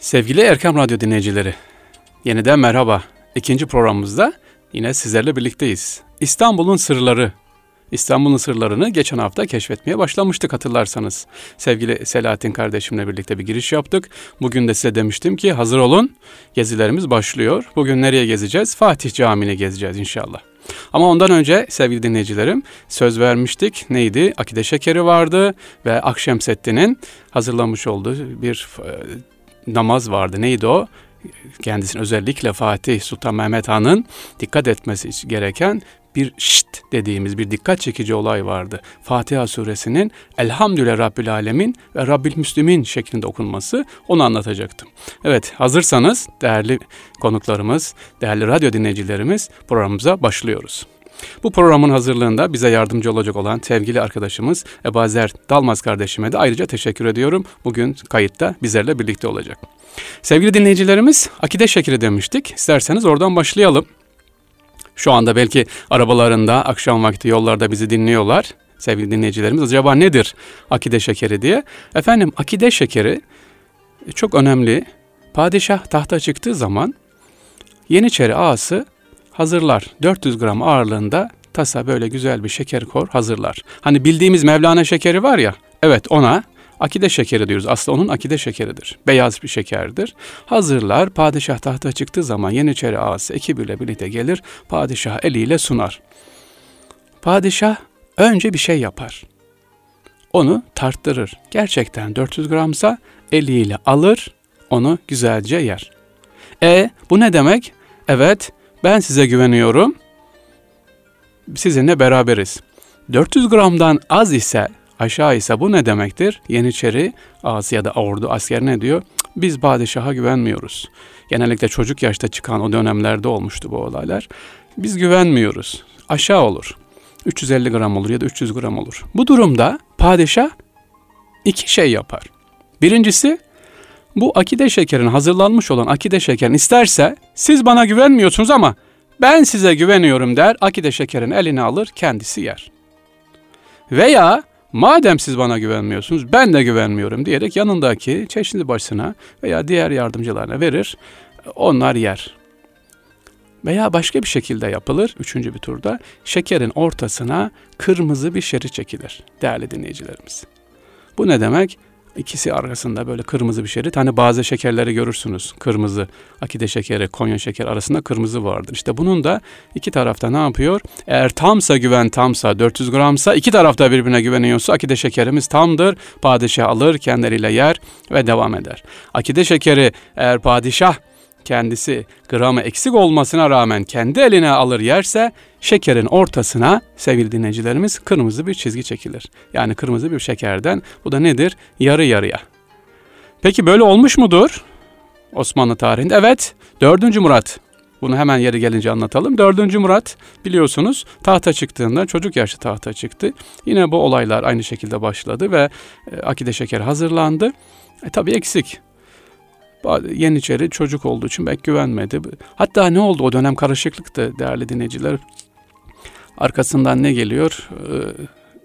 Sevgili Erkam Radyo dinleyicileri, yeniden merhaba. İkinci programımızda yine sizlerle birlikteyiz. İstanbul'un sırları. İstanbul'un sırlarını geçen hafta keşfetmeye başlamıştık hatırlarsanız. Sevgili Selahattin kardeşimle birlikte bir giriş yaptık. Bugün de size demiştim ki hazır olun gezilerimiz başlıyor. Bugün nereye gezeceğiz? Fatih Camii'ni gezeceğiz inşallah. Ama ondan önce sevgili dinleyicilerim söz vermiştik. Neydi? Akide şekeri vardı ve Akşemseddin'in hazırlamış olduğu bir e, namaz vardı. Neydi o? Kendisinin özellikle Fatih Sultan Mehmet Han'ın dikkat etmesi gereken bir şşt dediğimiz bir dikkat çekici olay vardı. Fatiha suresinin Elhamdülillah Rabbil Alemin ve Rabbil Müslümin şeklinde okunması onu anlatacaktım. Evet hazırsanız değerli konuklarımız, değerli radyo dinleyicilerimiz programımıza başlıyoruz. Bu programın hazırlığında bize yardımcı olacak olan sevgili arkadaşımız Ebazer Dalmaz kardeşime de ayrıca teşekkür ediyorum. Bugün kayıtta bizlerle birlikte olacak. Sevgili dinleyicilerimiz akide şekeri demiştik. İsterseniz oradan başlayalım. Şu anda belki arabalarında akşam vakti yollarda bizi dinliyorlar. Sevgili dinleyicilerimiz acaba nedir akide şekeri diye. Efendim akide şekeri çok önemli. Padişah tahta çıktığı zaman Yeniçeri ağası hazırlar. 400 gram ağırlığında tasa böyle güzel bir şeker kor hazırlar. Hani bildiğimiz Mevlana şekeri var ya, evet ona akide şekeri diyoruz. Aslında onun akide şekeridir. Beyaz bir şekerdir. Hazırlar. Padişah tahta çıktığı zaman Yeniçeri ağası ekibiyle birlikte gelir. Padişah eliyle sunar. Padişah önce bir şey yapar. Onu tarttırır. Gerçekten 400 gramsa eliyle alır, onu güzelce yer. E bu ne demek? Evet ben size güveniyorum. Sizinle beraberiz. 400 gramdan az ise aşağı ise bu ne demektir? Yeniçeri ağası ya da ordu asker ne diyor? Biz padişaha güvenmiyoruz. Genellikle çocuk yaşta çıkan o dönemlerde olmuştu bu olaylar. Biz güvenmiyoruz. Aşağı olur. 350 gram olur ya da 300 gram olur. Bu durumda padişah iki şey yapar. Birincisi bu akide şekerin hazırlanmış olan akide şekerin isterse siz bana güvenmiyorsunuz ama ben size güveniyorum der. Akide şekerin eline alır kendisi yer. Veya madem siz bana güvenmiyorsunuz ben de güvenmiyorum diyerek yanındaki çeşitli başına veya diğer yardımcılarına verir. Onlar yer. Veya başka bir şekilde yapılır. Üçüncü bir turda şekerin ortasına kırmızı bir şerit çekilir değerli dinleyicilerimiz. Bu ne demek? İkisi arasında böyle kırmızı bir şerit. Hani bazı şekerleri görürsünüz. Kırmızı, akide şekeri, konya şeker arasında kırmızı vardır. İşte bunun da iki tarafta ne yapıyor? Eğer tamsa güven tamsa, 400 gramsa iki tarafta birbirine güveniyorsa akide şekerimiz tamdır. Padişah alır, kendileriyle yer ve devam eder. Akide şekeri eğer padişah kendisi gramı eksik olmasına rağmen kendi eline alır yerse şekerin ortasına sevgili dinleyicilerimiz kırmızı bir çizgi çekilir. Yani kırmızı bir şekerden bu da nedir? Yarı yarıya. Peki böyle olmuş mudur? Osmanlı tarihinde evet 4. Murat bunu hemen yeri gelince anlatalım. 4. Murat biliyorsunuz tahta çıktığında çocuk yaşta tahta çıktı. Yine bu olaylar aynı şekilde başladı ve e, akide şekeri hazırlandı. E tabi eksik. Yeniçeri çocuk olduğu için belki güvenmedi. Hatta ne oldu o dönem karışıklıktı değerli dinleyiciler. Arkasından ne geliyor?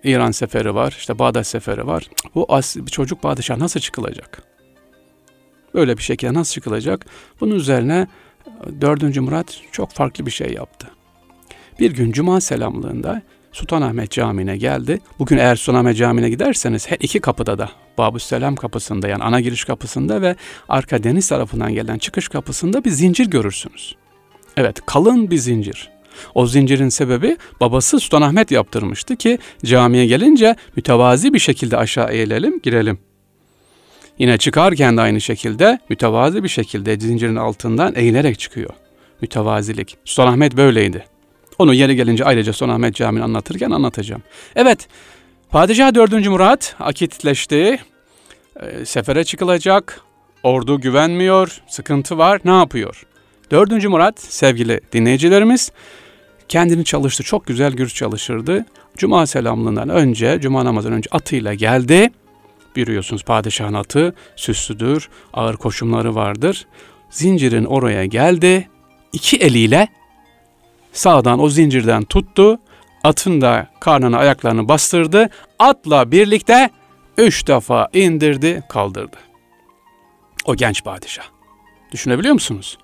Ee, İran seferi var, işte Bağdat seferi var. Bu as çocuk padişah nasıl çıkılacak? Böyle bir şekilde nasıl çıkılacak? Bunun üzerine 4. Murat çok farklı bir şey yaptı. Bir gün cuma selamlığında Sultanahmet Camii'ne geldi. Bugün eğer Sultanahmet Camii'ne giderseniz her iki kapıda da Babü Selam kapısında yani ana giriş kapısında ve arka deniz tarafından gelen çıkış kapısında bir zincir görürsünüz. Evet kalın bir zincir. O zincirin sebebi babası Sultanahmet yaptırmıştı ki camiye gelince mütevazi bir şekilde aşağı eğilelim girelim. Yine çıkarken de aynı şekilde mütevazi bir şekilde zincirin altından eğilerek çıkıyor. Mütevazilik. Sultanahmet böyleydi. Onu yeri gelince ayrıca Sultanahmet Camii'ni anlatırken anlatacağım. Evet, Padişah 4. Murat akitleşti. E, sefere çıkılacak. Ordu güvenmiyor. Sıkıntı var. Ne yapıyor? 4. Murat sevgili dinleyicilerimiz kendini çalıştı. Çok güzel gür çalışırdı. Cuma selamlığından önce, cuma namazından önce atıyla geldi. Biliyorsunuz padişahın atı süslüdür, ağır koşumları vardır. Zincirin oraya geldi. İki eliyle sağdan o zincirden tuttu. Atın da karnına ayaklarını bastırdı. Atla birlikte üç defa indirdi, kaldırdı. O genç padişah. Düşünebiliyor musunuz?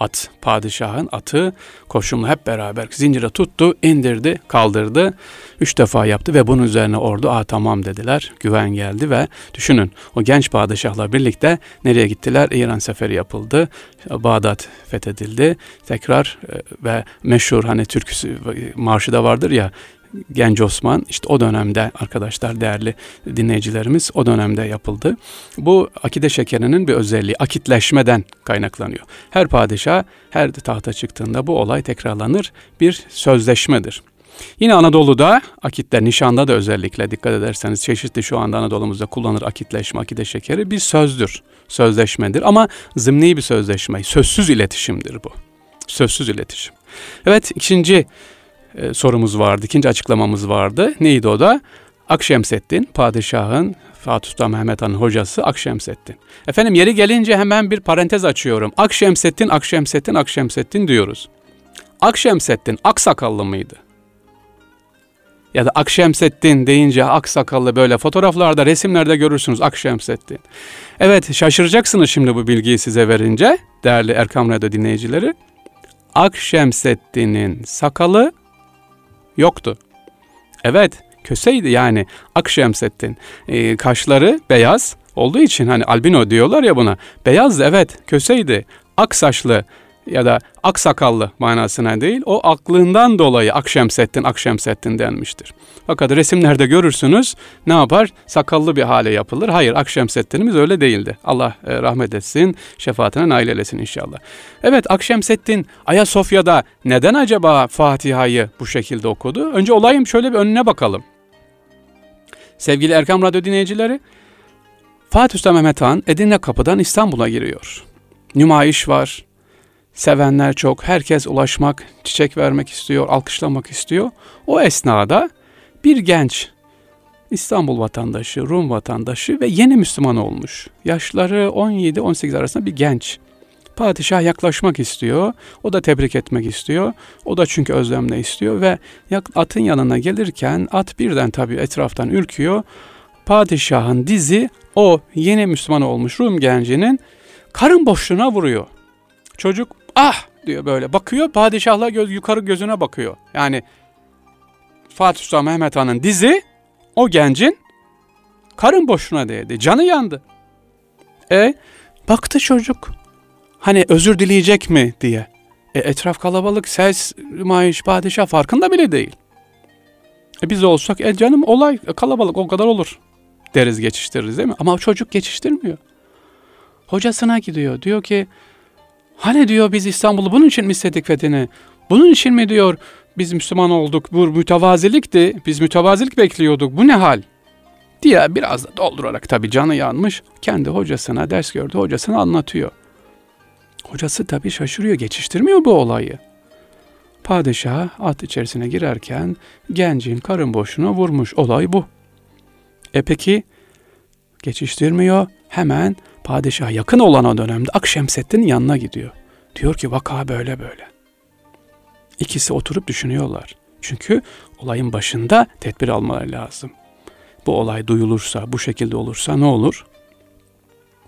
At, padişahın atı koşumla hep beraber zincire tuttu, indirdi, kaldırdı. Üç defa yaptı ve bunun üzerine ordu aa tamam dediler. Güven geldi ve düşünün o genç padişahla birlikte nereye gittiler? İran seferi yapıldı. Bağdat fethedildi. Tekrar e, ve meşhur hani türküsü marşı da vardır ya Genç Osman işte o dönemde arkadaşlar değerli dinleyicilerimiz o dönemde yapıldı. Bu akide şekerinin bir özelliği akitleşmeden kaynaklanıyor. Her padişah her tahta çıktığında bu olay tekrarlanır bir sözleşmedir. Yine Anadolu'da akitler, nişanda da özellikle dikkat ederseniz çeşitli şu anda Anadolu'muzda kullanır akitleşme, akide şekeri bir sözdür, sözleşmedir ama zımni bir sözleşme, sözsüz iletişimdir bu. Sözsüz iletişim. Evet ikinci e, sorumuz vardı, ikinci açıklamamız vardı. Neydi o da? Akşemseddin, padişahın Fatih Sultan Mehmet Han'ın hocası Akşemseddin. Efendim yeri gelince hemen bir parantez açıyorum. Akşemseddin, Akşemseddin, Akşemseddin diyoruz. Akşemseddin aksakallı mıydı? Ya da Akşemseddin deyince aksakallı böyle fotoğraflarda, resimlerde görürsünüz Akşemseddin. Evet şaşıracaksınız şimdi bu bilgiyi size verince değerli Erkam Radyo dinleyicileri. Akşemseddin'in sakalı yoktu. Evet köseydi yani Akşemseddin. E, kaşları beyaz olduğu için hani albino diyorlar ya buna. Beyazdı evet köseydi. Ak saçlı ya da ak sakallı manasına değil o aklından dolayı Akşemseddin Akşemseddin denmiştir. Fakat resimlerde görürsünüz ne yapar? Sakallı bir hale yapılır. Hayır Akşemseddin'imiz öyle değildi. Allah e, rahmet etsin, şefaatine nail eylesin inşallah. Evet Akşemseddin Ayasofya'da neden acaba Fatiha'yı bu şekilde okudu? Önce olayım şöyle bir önüne bakalım. Sevgili Erkam Radyo dinleyicileri, Fatih Sultan Mehmet Han Edirne Kapı'dan İstanbul'a giriyor. Nümayiş var, sevenler çok, herkes ulaşmak, çiçek vermek istiyor, alkışlamak istiyor. O esnada bir genç İstanbul vatandaşı, Rum vatandaşı ve yeni Müslüman olmuş. Yaşları 17-18 arasında bir genç. Padişah yaklaşmak istiyor. O da tebrik etmek istiyor. O da çünkü özlemle istiyor ve atın yanına gelirken at birden tabii etraftan ürküyor. Padişahın dizi o yeni Müslüman olmuş Rum gencinin karın boşluğuna vuruyor. Çocuk ah diyor böyle bakıyor padişahla göz, yukarı gözüne bakıyor. Yani Fatih Sultan Mehmet Han'ın dizi o gencin karın boşuna değdi. Canı yandı. E baktı çocuk. Hani özür dileyecek mi diye. E, etraf kalabalık, ses, maaş, padişah farkında bile değil. E, biz olsak e canım olay e, kalabalık o kadar olur deriz geçiştiririz değil mi? Ama çocuk geçiştirmiyor. Hocasına gidiyor. Diyor ki hani diyor biz İstanbul'u bunun için mi istedik fethini? Bunun için mi diyor biz Müslüman olduk, bu mütevazilikti, biz mütevazilik bekliyorduk, bu ne hal? diye biraz da doldurarak tabii canı yanmış, kendi hocasına ders gördü, hocasına anlatıyor. Hocası tabii şaşırıyor, geçiştirmiyor bu olayı. Padişah at içerisine girerken gencin karın boşuna vurmuş. Olay bu. E peki geçiştirmiyor. Hemen padişah yakın olan o dönemde Akşemseddin'in yanına gidiyor. Diyor ki vaka böyle böyle. İkisi oturup düşünüyorlar. Çünkü olayın başında tedbir almaları lazım. Bu olay duyulursa, bu şekilde olursa ne olur?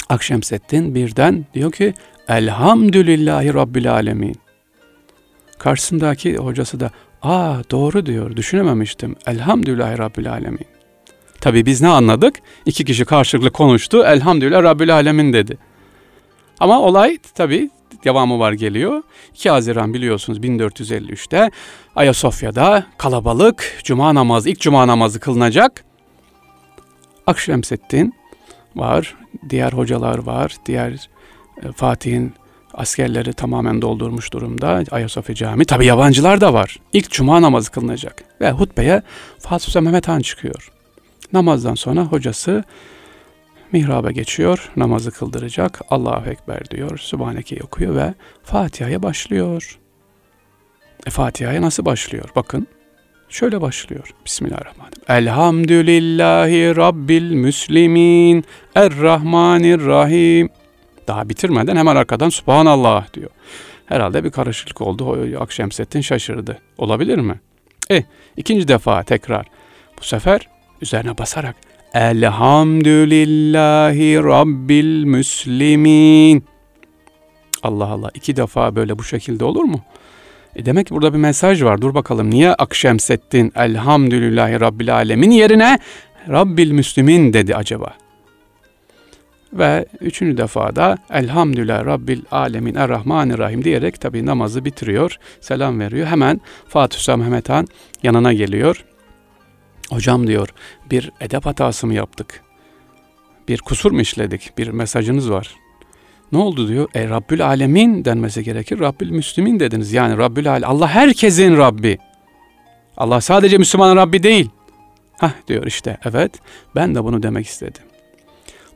Akşemseddin birden diyor ki Elhamdülillahi Rabbil Alemin. Karşısındaki hocası da aa doğru diyor düşünememiştim. Elhamdülillahi Rabbil Alemin. Tabi biz ne anladık? İki kişi karşılıklı konuştu. Elhamdülillah Rabbil Alemin dedi. Ama olay tabi devamı var geliyor. 2 Haziran biliyorsunuz 1453'te Ayasofya'da kalabalık cuma namazı, ilk cuma namazı kılınacak. Akşemseddin var, diğer hocalar var, diğer e, Fatih'in askerleri tamamen doldurmuş durumda Ayasofya Camii. Tabi yabancılar da var. İlk cuma namazı kılınacak ve hutbeye Fatih Sultan Mehmet Han çıkıyor. Namazdan sonra hocası mihraba geçiyor, namazı kıldıracak. Allahu Ekber diyor, Sübhaneke'yi okuyor ve Fatiha'ya başlıyor. E Fatiha'ya nasıl başlıyor? Bakın, şöyle başlıyor. Bismillahirrahmanirrahim. Elhamdülillahi Rabbil Müslimin Errahmanirrahim. Daha bitirmeden hemen arkadan Subhanallah diyor. Herhalde bir karışıklık oldu. Akşemseddin şaşırdı. Olabilir mi? E, ikinci defa tekrar. Bu sefer üzerine basarak Elhamdülillahi Rabbil Müslimin. Allah Allah iki defa böyle bu şekilde olur mu? E demek ki burada bir mesaj var. Dur bakalım niye Akşemseddin Elhamdülillahi Rabbil Alemin yerine Rabbil Müslimin dedi acaba? Ve üçüncü defada Elhamdülillah Rabbil Alemin Errahmanirrahim diyerek tabi namazı bitiriyor, selam veriyor. Hemen Fatih Hüsam Mehmet Han yanına geliyor. Hocam diyor bir edep hatası mı yaptık? Bir kusur mu işledik? Bir mesajınız var. Ne oldu diyor? E Rabbül Alemin denmesi gerekir. Rabbül Müslümin dediniz. Yani Rabbül Alemin. Allah herkesin Rabbi. Allah sadece Müslümanın Rabbi değil. Hah diyor işte evet ben de bunu demek istedim.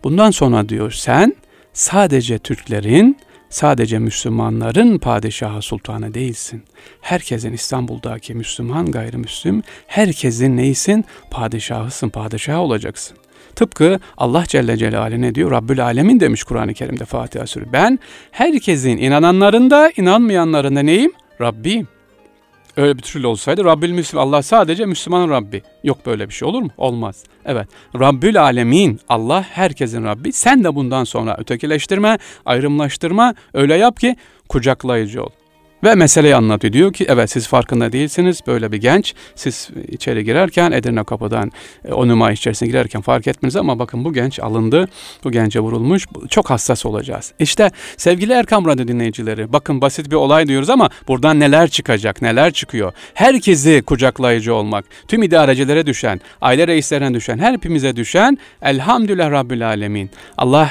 Bundan sonra diyor sen sadece Türklerin, sadece Müslümanların padişahı sultanı değilsin. Herkesin İstanbul'daki Müslüman gayrimüslim, herkesin neysin? Padişahısın, padişah olacaksın. Tıpkı Allah Celle Celaluhu ne diyor? Rabbül Alemin demiş Kur'an-ı Kerim'de Fatiha Suresi. Ben herkesin inananların da inanmayanların da neyim? Rabbiyim. Öyle bir türlü olsaydı Rabbül Müslim Allah sadece Müslümanın Rabbi. Yok böyle bir şey olur mu? Olmaz. Evet. Rabbül Alemin Allah herkesin Rabbi. Sen de bundan sonra ötekileştirme, ayrımlaştırma. Öyle yap ki kucaklayıcı ol. Ve meseleyi anlatıyor. Diyor ki evet siz farkında değilsiniz. Böyle bir genç siz içeri girerken Edirne kapıdan e, o nümayiş içerisine girerken fark etmeniz ama bakın bu genç alındı. Bu gence vurulmuş. Çok hassas olacağız. İşte sevgili Erkam Radyo dinleyicileri bakın basit bir olay diyoruz ama buradan neler çıkacak neler çıkıyor. Herkesi kucaklayıcı olmak. Tüm idarecilere düşen, aile reislerine düşen, hepimize düşen elhamdülillah Rabbil Alemin. Allah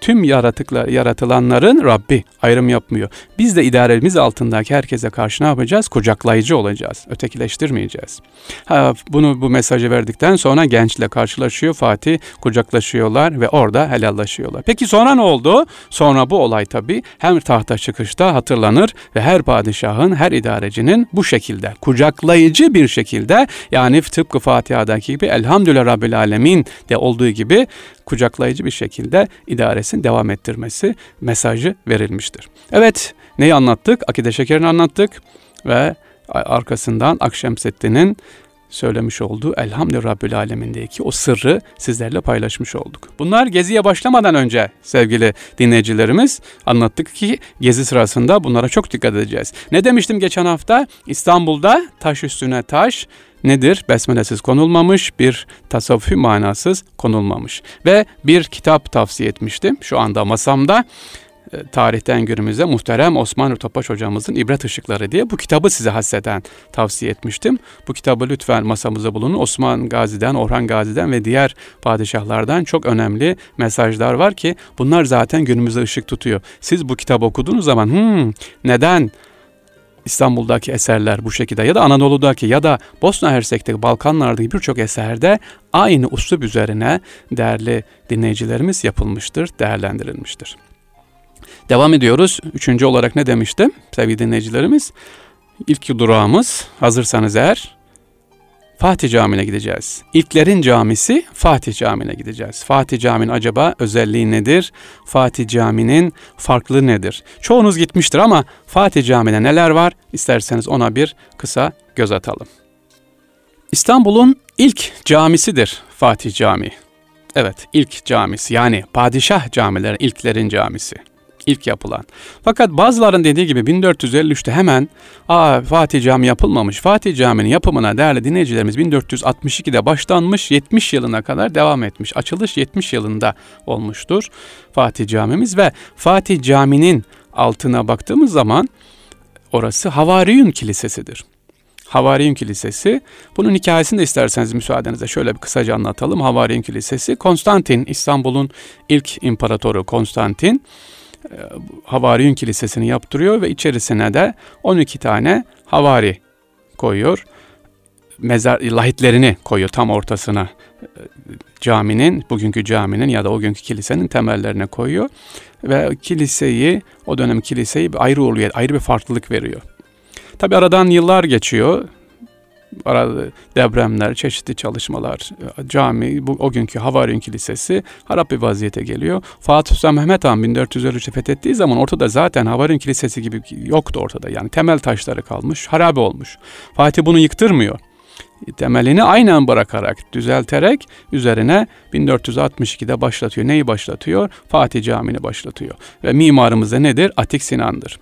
tüm yaratıklar, yaratılanların Rabbi ayrım yapmıyor. Biz de idaremiz altındaki herkese karşı ne yapacağız? Kucaklayıcı olacağız. Ötekileştirmeyeceğiz. Ha, bunu bu mesajı verdikten sonra gençle karşılaşıyor Fatih. Kucaklaşıyorlar ve orada helallaşıyorlar. Peki sonra ne oldu? Sonra bu olay tabi hem tahta çıkışta hatırlanır ve her padişahın, her idarecinin bu şekilde kucaklayıcı bir şekilde yani tıpkı Fatiha'daki gibi Elhamdülillah Rabbil Alemin de olduğu gibi kucaklayıcı bir şekilde idaresini devam ettirmesi mesajı verilmiştir. Evet neyi anlattık? Akide şekerini anlattık ve arkasından Akşemseddin'in söylemiş olduğu Elhamdülillah Rabbül Alemin'deki o sırrı sizlerle paylaşmış olduk. Bunlar geziye başlamadan önce sevgili dinleyicilerimiz anlattık ki gezi sırasında bunlara çok dikkat edeceğiz. Ne demiştim geçen hafta? İstanbul'da taş üstüne taş, nedir? Besmelesiz konulmamış, bir tasavvufi manasız konulmamış. Ve bir kitap tavsiye etmiştim şu anda masamda tarihten günümüze muhterem Osman Topaş hocamızın İbret Işıkları diye bu kitabı size hasreten tavsiye etmiştim. Bu kitabı lütfen masamıza bulunun. Osman Gazi'den, Orhan Gazi'den ve diğer padişahlardan çok önemli mesajlar var ki bunlar zaten günümüze ışık tutuyor. Siz bu kitabı okuduğunuz zaman hmm, neden İstanbul'daki eserler bu şekilde ya da Anadolu'daki ya da Bosna Hersek'teki Balkanlardaki birçok eserde aynı uslup üzerine değerli dinleyicilerimiz yapılmıştır, değerlendirilmiştir. Devam ediyoruz. Üçüncü olarak ne demiştim sevgili dinleyicilerimiz? İlk durağımız hazırsanız eğer Fatih Camii'ne gideceğiz. İlklerin camisi Fatih Camii'ne gideceğiz. Fatih Camii'nin acaba özelliği nedir? Fatih Camii'nin farklı nedir? Çoğunuz gitmiştir ama Fatih Camii'ne neler var? İsterseniz ona bir kısa göz atalım. İstanbul'un ilk camisidir Fatih Camii. Evet, ilk camisi yani padişah camileri ilklerin camisi ilk yapılan. Fakat bazıların dediği gibi 1453'te hemen Aa, Fatih Camii yapılmamış. Fatih Camii'nin yapımına değerli dinleyicilerimiz 1462'de başlanmış 70 yılına kadar devam etmiş. Açılış 70 yılında olmuştur Fatih Camimiz ve Fatih Camii'nin altına baktığımız zaman orası Havariyun Kilisesi'dir. Havariyun Kilisesi. Bunun hikayesini de isterseniz müsaadenizle şöyle bir kısaca anlatalım. Havariyun Kilisesi Konstantin, İstanbul'un ilk imparatoru Konstantin Havariyun Kilisesi'ni yaptırıyor ve içerisine de 12 tane havari koyuyor. Mezar lahitlerini koyuyor tam ortasına e, caminin, bugünkü caminin ya da o günkü kilisenin temellerine koyuyor ve kiliseyi, o dönem kiliseyi ayrı oluyor, ayrı bir farklılık veriyor. Tabi aradan yıllar geçiyor arada depremler, çeşitli çalışmalar, cami, bu, o günkü Havaryun Kilisesi harap bir vaziyete geliyor. Fatih Sultan Mehmet Han 1453'te fethettiği zaman ortada zaten Havaryun Kilisesi gibi yoktu ortada. Yani temel taşları kalmış, harabe olmuş. Fatih bunu yıktırmıyor. temelini aynen bırakarak, düzelterek üzerine 1462'de başlatıyor. Neyi başlatıyor? Fatih Camii'ni başlatıyor. Ve mimarımız da nedir? Atik Sinan'dır.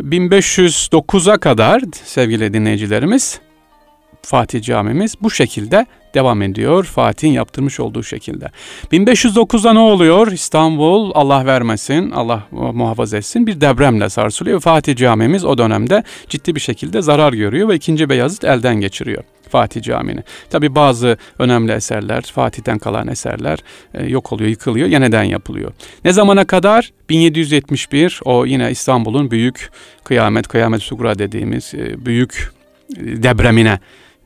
1509'a kadar sevgili dinleyicilerimiz Fatih Camimiz bu şekilde devam ediyor. Fatih'in yaptırmış olduğu şekilde. 1509'da ne oluyor? İstanbul Allah vermesin, Allah muhafaza etsin bir depremle sarsılıyor. Fatih Camimiz o dönemde ciddi bir şekilde zarar görüyor ve 2. Beyazıt elden geçiriyor. Fatih Camii'ni. Tabi bazı önemli eserler, Fatih'ten kalan eserler e, yok oluyor, yıkılıyor, yeniden yapılıyor. Ne zamana kadar? 1771 o yine İstanbul'un büyük kıyamet, kıyamet sugra dediğimiz e, büyük e, depremine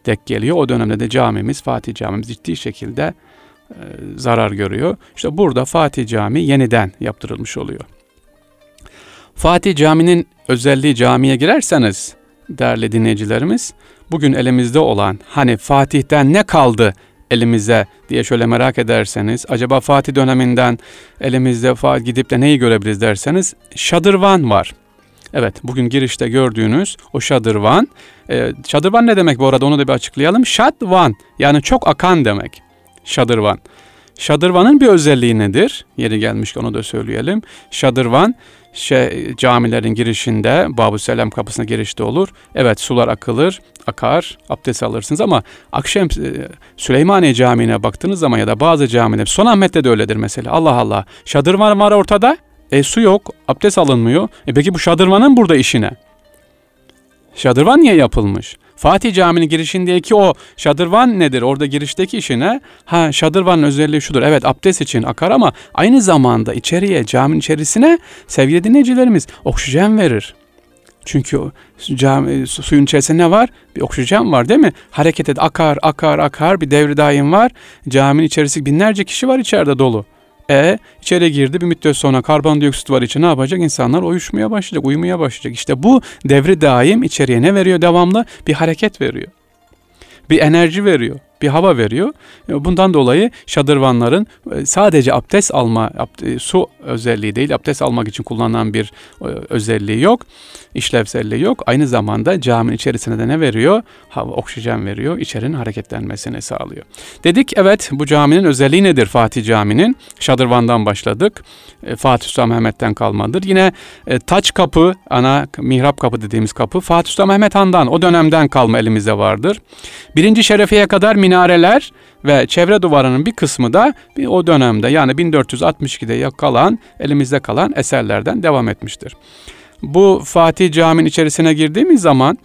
dek geliyor. O dönemde de camimiz, Fatih Camimiz ciddi şekilde e, zarar görüyor. İşte burada Fatih Camii yeniden yaptırılmış oluyor. Fatih Camii'nin özelliği camiye girerseniz değerli dinleyicilerimiz bugün elimizde olan hani Fatih'ten ne kaldı elimize diye şöyle merak ederseniz acaba Fatih döneminden elimizde gidip de neyi görebiliriz derseniz şadırvan var. Evet bugün girişte gördüğünüz o şadırvan. E, şadırvan ne demek bu arada onu da bir açıklayalım. Şadvan yani çok akan demek. Şadırvan. Şadırvanın bir özelliği nedir? Yeri gelmiş onu da söyleyelim. Şadırvan şey, camilerin girişinde Babu Selam kapısına girişte olur. Evet sular akılır, akar, abdest alırsınız ama akşam e, Süleymaniye Camii'ne baktığınız zaman ya da bazı camiler, Son Ahmet'te de öyledir mesela. Allah Allah. Şadırvan var ortada. E su yok, abdest alınmıyor. E peki bu şadırvanın burada işine? Şadırvan niye yapılmış? Fatih Camii'nin girişindeki o şadırvan nedir? Orada girişteki işine ha şadırvanın özelliği şudur. Evet abdest için akar ama aynı zamanda içeriye caminin içerisine sevgili dinleyicilerimiz oksijen verir. Çünkü cami, suyun içerisinde ne var? Bir oksijen var değil mi? Hareket et akar akar akar bir devri daim var. Caminin içerisi binlerce kişi var içeride dolu. E içeri girdi bir müddet sonra karbondioksit var içi ne yapacak? İnsanlar uyuşmaya başlayacak, uyumaya başlayacak. İşte bu devri daim içeriye ne veriyor devamlı? Bir hareket veriyor. Bir enerji veriyor bir hava veriyor. E, bundan dolayı şadırvanların e, sadece abdest alma, e, su özelliği değil, abdest almak için kullanılan bir özelliği yok, işlevselliği yok. Aynı zamanda caminin içerisine de ne veriyor? Hava, oksijen veriyor, içerinin hareketlenmesini sağlıyor. Dedik evet bu caminin özelliği nedir Fatih Camii'nin? Şadırvandan başladık. Fatih Sultan Mehmet'ten kalmadır. Yine taç kapı, ana mihrap kapı dediğimiz kapı Fatih Sultan Mehmet Han'dan o dönemden kalma elimizde vardır. Birinci şerefiye kadar minareler ve çevre duvarının bir kısmı da o dönemde yani 1462'de kalan elimizde kalan eserlerden devam etmiştir. Bu Fatih Camii'nin içerisine girdiğimiz zaman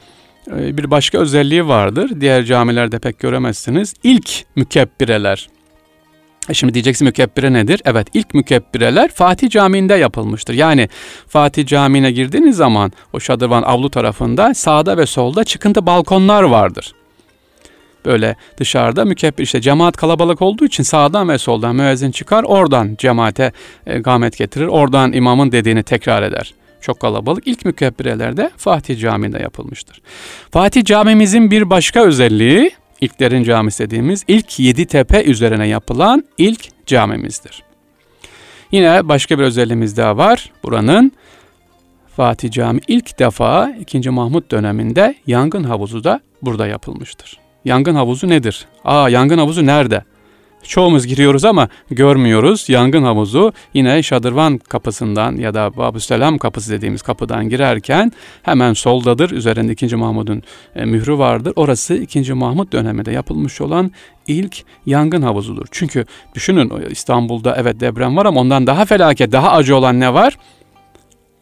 e, bir başka özelliği vardır. Diğer camilerde pek göremezsiniz. İlk mükebbireler. E şimdi diyeceksin mükebbire nedir? Evet ilk mükebbireler Fatih Camii'nde yapılmıştır. Yani Fatih Camii'ne girdiğiniz zaman o şadırvan avlu tarafında sağda ve solda çıkıntı balkonlar vardır böyle dışarıda mükebbir işte cemaat kalabalık olduğu için sağdan ve soldan müezzin çıkar oradan cemaate e, gamet getirir oradan imamın dediğini tekrar eder. Çok kalabalık. İlk mükebbirelerde Fatih Camii'nde yapılmıştır. Fatih Camimizin bir başka özelliği ilklerin camisi dediğimiz ilk yedi tepe üzerine yapılan ilk camimizdir. Yine başka bir özelliğimiz daha var. Buranın Fatih Cami ilk defa 2. Mahmut döneminde yangın havuzu da burada yapılmıştır. Yangın havuzu nedir? Aa yangın havuzu nerede? Çoğumuz giriyoruz ama görmüyoruz. Yangın havuzu yine Şadırvan kapısından ya da Babüselam kapısı dediğimiz kapıdan girerken hemen soldadır. Üzerinde 2. Mahmud'un e, mührü vardır. Orası 2. Mahmud döneminde yapılmış olan ilk yangın havuzudur. Çünkü düşünün İstanbul'da evet deprem var ama ondan daha felaket, daha acı olan ne var?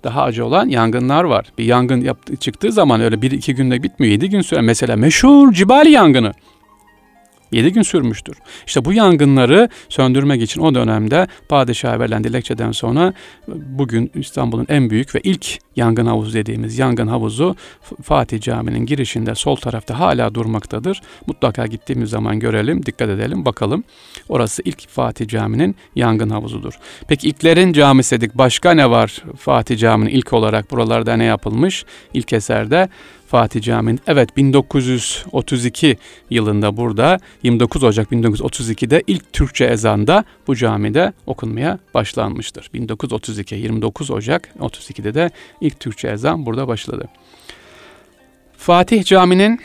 Daha acı olan yangınlar var. Bir yangın yaptı, çıktığı zaman öyle bir iki günde bitmiyor. Yedi gün süren mesela meşhur Cibali yangını. 7 gün sürmüştür. İşte bu yangınları söndürmek için o dönemde padişaha verilen dilekçeden sonra bugün İstanbul'un en büyük ve ilk yangın havuzu dediğimiz yangın havuzu Fatih Camii'nin girişinde sol tarafta hala durmaktadır. Mutlaka gittiğimiz zaman görelim, dikkat edelim, bakalım. Orası ilk Fatih Camii'nin yangın havuzudur. Peki ilklerin camisi dedik. Başka ne var Fatih Camii'nin ilk olarak buralarda ne yapılmış? İlk eserde Fatih Camii'nin evet 1932 yılında burada 29 Ocak 1932'de ilk Türkçe ezanda bu camide okunmaya başlanmıştır. 1932 29 Ocak 32'de de ilk Türkçe ezan burada başladı. Fatih Camii'nin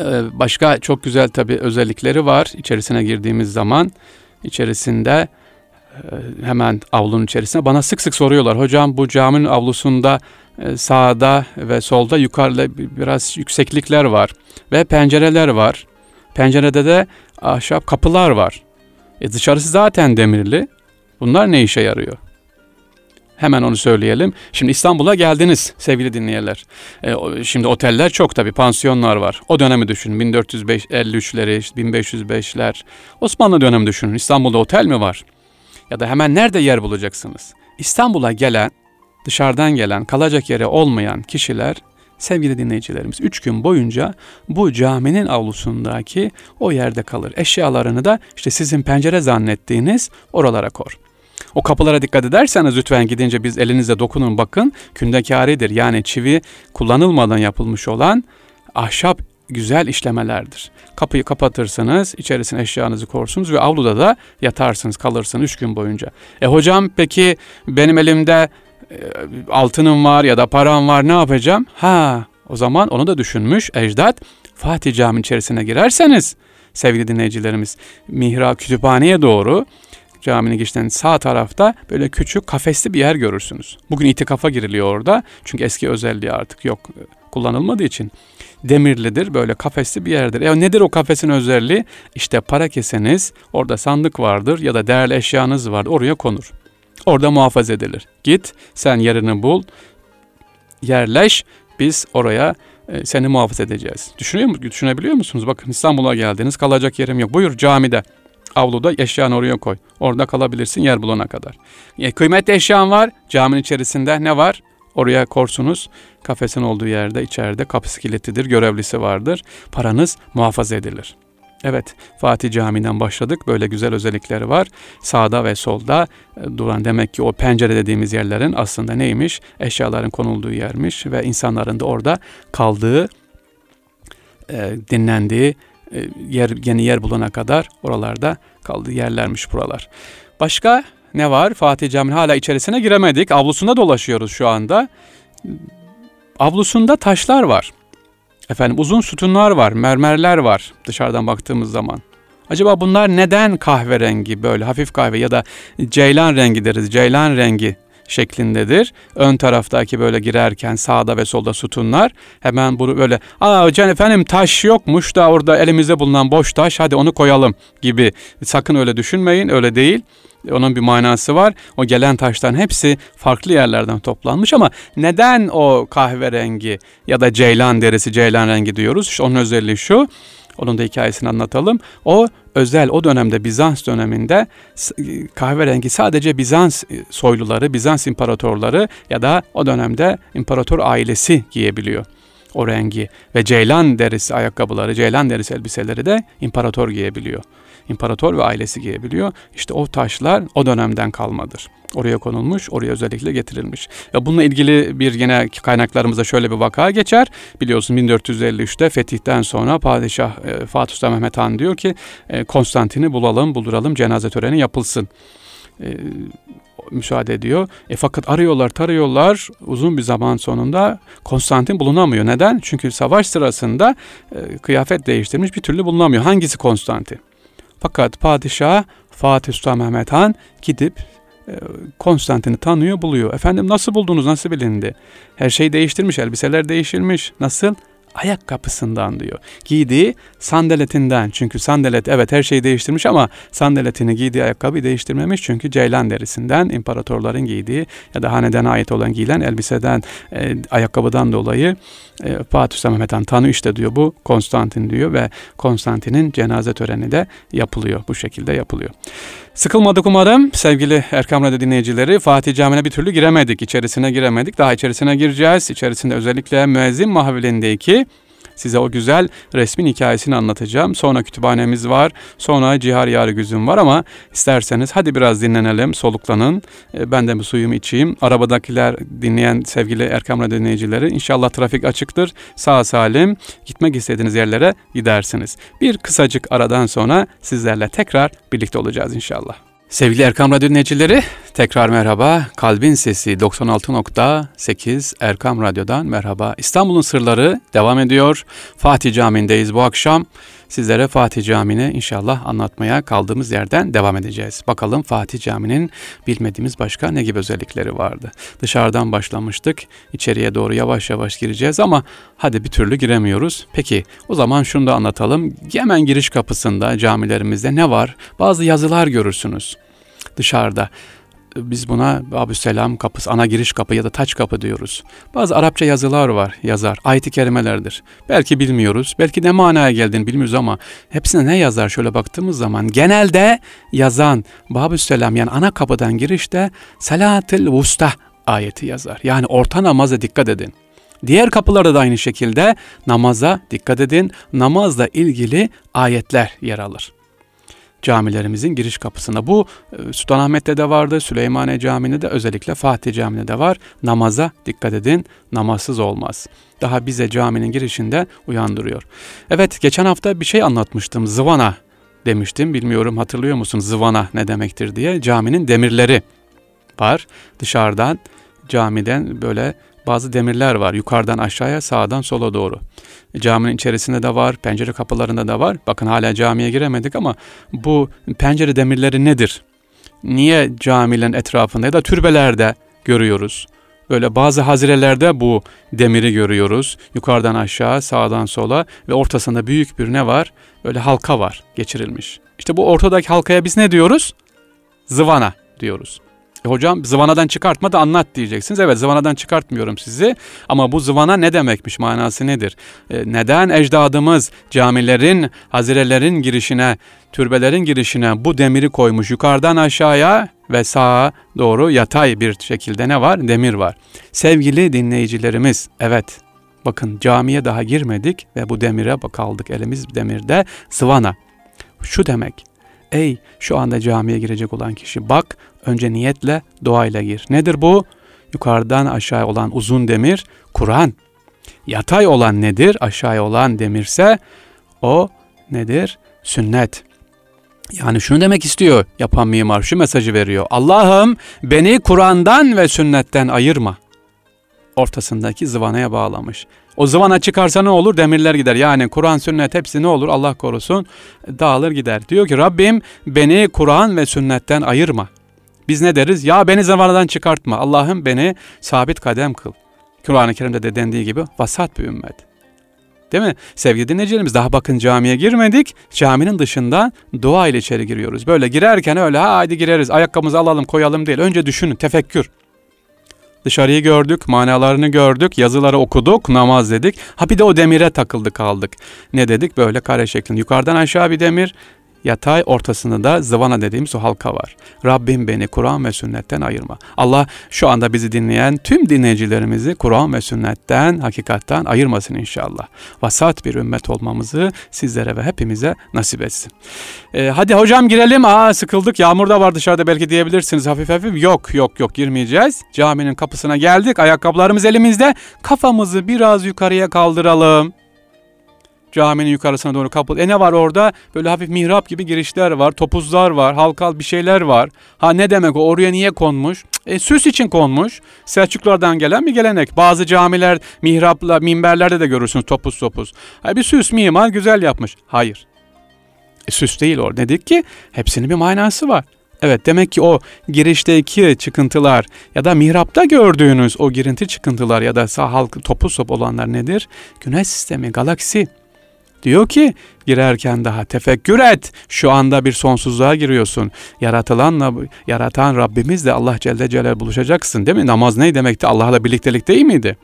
Ee, başka çok güzel tabii özellikleri var içerisine girdiğimiz zaman. içerisinde e, hemen avlunun içerisinde bana sık sık soruyorlar. Hocam bu caminin avlusunda e, sağda ve solda yukarıda biraz yükseklikler var ve pencereler var. Pencerede de ahşap kapılar var. E dışarısı zaten demirli. Bunlar ne işe yarıyor? Hemen onu söyleyelim. Şimdi İstanbul'a geldiniz sevgili dinleyenler. E, şimdi oteller çok tabii, pansiyonlar var. O dönemi düşünün. 1453'leri, 1505'ler. Osmanlı dönemi düşünün. İstanbul'da otel mi var? Ya da hemen nerede yer bulacaksınız? İstanbul'a gelen, dışarıdan gelen, kalacak yeri olmayan kişiler sevgili dinleyicilerimiz üç gün boyunca bu caminin avlusundaki o yerde kalır. Eşyalarını da işte sizin pencere zannettiğiniz oralara kor. O kapılara dikkat ederseniz lütfen gidince biz elinize dokunun bakın kündekaridir. Yani çivi kullanılmadan yapılmış olan ahşap güzel işlemelerdir. Kapıyı kapatırsınız, içerisine eşyanızı korsunuz ve avluda da yatarsınız, kalırsınız üç gün boyunca. E hocam peki benim elimde altınım var ya da param var ne yapacağım? Ha o zaman onu da düşünmüş ecdat. Fatih Cami içerisine girerseniz sevgili dinleyicilerimiz mihrap kütüphaneye doğru caminin girişten sağ tarafta böyle küçük kafesli bir yer görürsünüz. Bugün itikafa giriliyor orada. Çünkü eski özelliği artık yok kullanılmadığı için. Demirlidir böyle kafesli bir yerdir. E nedir o kafesin özelliği? İşte para keseniz orada sandık vardır ya da değerli eşyanız var oraya konur. Orada muhafaza edilir. Git sen yerini bul yerleş biz oraya e, seni muhafaza edeceğiz. Düşünüyor mu, düşünebiliyor musunuz? Bakın İstanbul'a geldiniz kalacak yerim yok. Buyur camide. Avluda eşyanı oraya koy. Orada kalabilirsin yer bulana kadar. E, kıymetli eşyan var. Caminin içerisinde ne var? Oraya korsunuz. Kafesin olduğu yerde içeride kapısı kilitlidir. Görevlisi vardır. Paranız muhafaza edilir. Evet Fatih Camii'nden başladık. Böyle güzel özellikleri var. Sağda ve solda e, duran demek ki o pencere dediğimiz yerlerin aslında neymiş? Eşyaların konulduğu yermiş ve insanların da orada kaldığı, e, dinlendiği, e, yer yeni yer bulana kadar oralarda kaldığı yerlermiş buralar. Başka ne var? Fatih Camii'nin hala içerisine giremedik. Avlusunda dolaşıyoruz şu anda. Avlusunda taşlar var. Efendim uzun sütunlar var, mermerler var dışarıdan baktığımız zaman. Acaba bunlar neden kahverengi böyle hafif kahve ya da ceylan rengi deriz. Ceylan rengi şeklindedir. Ön taraftaki böyle girerken sağda ve solda sütunlar hemen bunu böyle aa can efendim taş yokmuş da orada elimizde bulunan boş taş hadi onu koyalım gibi. Sakın öyle düşünmeyin öyle değil. Onun bir manası var. O gelen taşların hepsi farklı yerlerden toplanmış ama neden o kahverengi ya da ceylan derisi ceylan rengi diyoruz? İşte onun özelliği şu. Onun da hikayesini anlatalım. O özel o dönemde Bizans döneminde kahverengi sadece Bizans e, soyluları, Bizans imparatorları ya da o dönemde imparator ailesi giyebiliyor o rengi ve ceylan derisi ayakkabıları, ceylan derisi elbiseleri de imparator giyebiliyor. İmparator ve ailesi giyebiliyor. İşte o taşlar o dönemden kalmadır. Oraya konulmuş, oraya özellikle getirilmiş. Ve bununla ilgili bir yine kaynaklarımızda şöyle bir vaka geçer. Biliyorsun 1453'te fetihten sonra padişah e, Fatih Sultan Mehmet Han diyor ki e, Konstantin'i bulalım, bulduralım, cenaze töreni yapılsın. E, müsaade ediyor. E fakat arıyorlar tarıyorlar uzun bir zaman sonunda Konstantin bulunamıyor. Neden? Çünkü savaş sırasında e, kıyafet değiştirmiş bir türlü bulunamıyor. Hangisi Konstantin? Fakat padişah Fatih Sultan Mehmet Han gidip e, Konstantin'i tanıyor, buluyor. Efendim nasıl buldunuz, nasıl bilindi? Her şey değiştirmiş, elbiseler değişilmiş. Nasıl? Ayakkabısından diyor. Giydiği sandaletinden. Çünkü sandalet evet her şeyi değiştirmiş ama sandaletini giydiği ayakkabı değiştirmemiş. Çünkü ceylan derisinden imparatorların giydiği ya da haneden ait olan giyilen elbiseden, e, ayakkabıdan dolayı e, Fatih Sultan Mehmet Han tanı işte diyor bu Konstantin diyor ve Konstantin'in cenaze töreni de yapılıyor. Bu şekilde yapılıyor. Sıkılmadık umarım sevgili Erkam Radyo dinleyicileri. Fatih Camii'ne bir türlü giremedik, içerisine giremedik. Daha içerisine gireceğiz. İçerisinde özellikle müezzin mahvilindeki Size o güzel resmin hikayesini anlatacağım. Sonra kütüphanemiz var. Sonra Cihar Yarı Güzüm var ama isterseniz hadi biraz dinlenelim, soluklanın. E, ben de bu suyumu içeyim. Arabadakiler dinleyen sevgili Erkam Radyo dinleyicileri inşallah trafik açıktır. Sağ salim gitmek istediğiniz yerlere gidersiniz. Bir kısacık aradan sonra sizlerle tekrar birlikte olacağız inşallah. Sevgili Erkam Radyo dinleyicileri, tekrar merhaba. Kalbin Sesi 96.8 Erkam Radyo'dan merhaba. İstanbul'un sırları devam ediyor. Fatih Camii'ndeyiz bu akşam. Sizlere Fatih Camii'ni inşallah anlatmaya kaldığımız yerden devam edeceğiz. Bakalım Fatih Camii'nin bilmediğimiz başka ne gibi özellikleri vardı. Dışarıdan başlamıştık. İçeriye doğru yavaş yavaş gireceğiz ama hadi bir türlü giremiyoruz. Peki o zaman şunu da anlatalım. Hemen giriş kapısında camilerimizde ne var? Bazı yazılar görürsünüz dışarıda biz buna Abü Selam kapısı, ana giriş kapı ya da taç kapı diyoruz. Bazı Arapça yazılar var, yazar. Ayet-i kerimelerdir. Belki bilmiyoruz, belki ne manaya geldiğini bilmiyoruz ama hepsine ne yazar şöyle baktığımız zaman genelde yazan Babü Selam yani ana kapıdan girişte Salatil Vusta ayeti yazar. Yani orta namaza dikkat edin. Diğer kapılarda da aynı şekilde namaza dikkat edin. Namazla ilgili ayetler yer alır camilerimizin giriş kapısında. Bu e, Sultanahmet'te de vardı, Süleymaniye Camii'nde de özellikle Fatih Camii'nde de var. Namaza dikkat edin, namazsız olmaz. Daha bize caminin girişinde uyandırıyor. Evet, geçen hafta bir şey anlatmıştım, zıvana demiştim. Bilmiyorum hatırlıyor musun zıvana ne demektir diye. Caminin demirleri var. Dışarıdan camiden böyle bazı demirler var. Yukarıdan aşağıya, sağdan sola doğru. Caminin içerisinde de var, pencere kapılarında da var. Bakın hala camiye giremedik ama bu pencere demirleri nedir? Niye camilerin etrafında ya da türbelerde görüyoruz? Böyle bazı hazirelerde bu demiri görüyoruz. Yukarıdan aşağı, sağdan sola ve ortasında büyük bir ne var? Böyle halka var geçirilmiş. İşte bu ortadaki halkaya biz ne diyoruz? Zıvana diyoruz. E hocam zıvanadan çıkartma da anlat diyeceksiniz. Evet zıvanadan çıkartmıyorum sizi ama bu zıvana ne demekmiş manası nedir? E, neden ecdadımız camilerin, hazirelerin girişine, türbelerin girişine bu demiri koymuş yukarıdan aşağıya ve sağa doğru yatay bir şekilde ne var? Demir var. Sevgili dinleyicilerimiz evet bakın camiye daha girmedik ve bu demire kaldık elimiz demirde zıvana. Şu demek Ey şu anda camiye girecek olan kişi bak önce niyetle duayla gir. Nedir bu? Yukarıdan aşağı olan uzun demir Kur'an. Yatay olan nedir? Aşağıya olan demirse o nedir? Sünnet. Yani şunu demek istiyor yapan mimar şu mesajı veriyor. Allah'ım beni Kur'an'dan ve sünnetten ayırma. Ortasındaki zıvanaya bağlamış. O zıvana çıkarsa ne olur? Demirler gider. Yani Kur'an, sünnet hepsi ne olur? Allah korusun dağılır gider. Diyor ki Rabbim beni Kur'an ve sünnetten ayırma. Biz ne deriz? Ya beni zıvanadan çıkartma. Allah'ım beni sabit kadem kıl. Kur'an-ı Kerim'de de dendiği gibi vasat bir ümmet. Değil mi? Sevgili dinleyicilerimiz daha bakın camiye girmedik. Caminin dışında dua ile içeri giriyoruz. Böyle girerken öyle ha haydi gireriz ayakkabımızı alalım koyalım değil. Önce düşünün tefekkür. Dışarıyı gördük, manalarını gördük, yazıları okuduk, namaz dedik. Ha bir de o demire takıldı kaldık. Ne dedik? Böyle kare şeklinde. Yukarıdan aşağı bir demir, Yatay ortasında da zıvana dediğimiz o halka var. Rabbim beni Kur'an ve sünnetten ayırma. Allah şu anda bizi dinleyen tüm dinleyicilerimizi Kur'an ve sünnetten, hakikatten ayırmasın inşallah. Vasat bir ümmet olmamızı sizlere ve hepimize nasip etsin. Ee, hadi hocam girelim. Aa sıkıldık. Yağmur da var dışarıda belki diyebilirsiniz hafif hafif. Yok yok yok girmeyeceğiz. Caminin kapısına geldik. Ayakkabılarımız elimizde. Kafamızı biraz yukarıya kaldıralım caminin yukarısına doğru kapıl. E ne var orada? Böyle hafif mihrap gibi girişler var, topuzlar var, halkal bir şeyler var. Ha ne demek o? Oraya niye konmuş? E süs için konmuş. Selçuklardan gelen bir gelenek. Bazı camiler mihrapla, minberlerde de görürsünüz topuz topuz. Ha bir süs mimar güzel yapmış. Hayır. E, süs değil o. Dedik ki hepsinin bir manası var. Evet demek ki o girişteki çıkıntılar ya da mihrapta gördüğünüz o girinti çıkıntılar ya da sağ halk topuz top olanlar nedir? Güneş sistemi, galaksi. Diyor ki girerken daha tefekkür et. Şu anda bir sonsuzluğa giriyorsun. Yaratılanla yaratan Rabbimizle Allah Celle Celal buluşacaksın değil mi? Namaz ne demekti? Allah'la birliktelik değil miydi?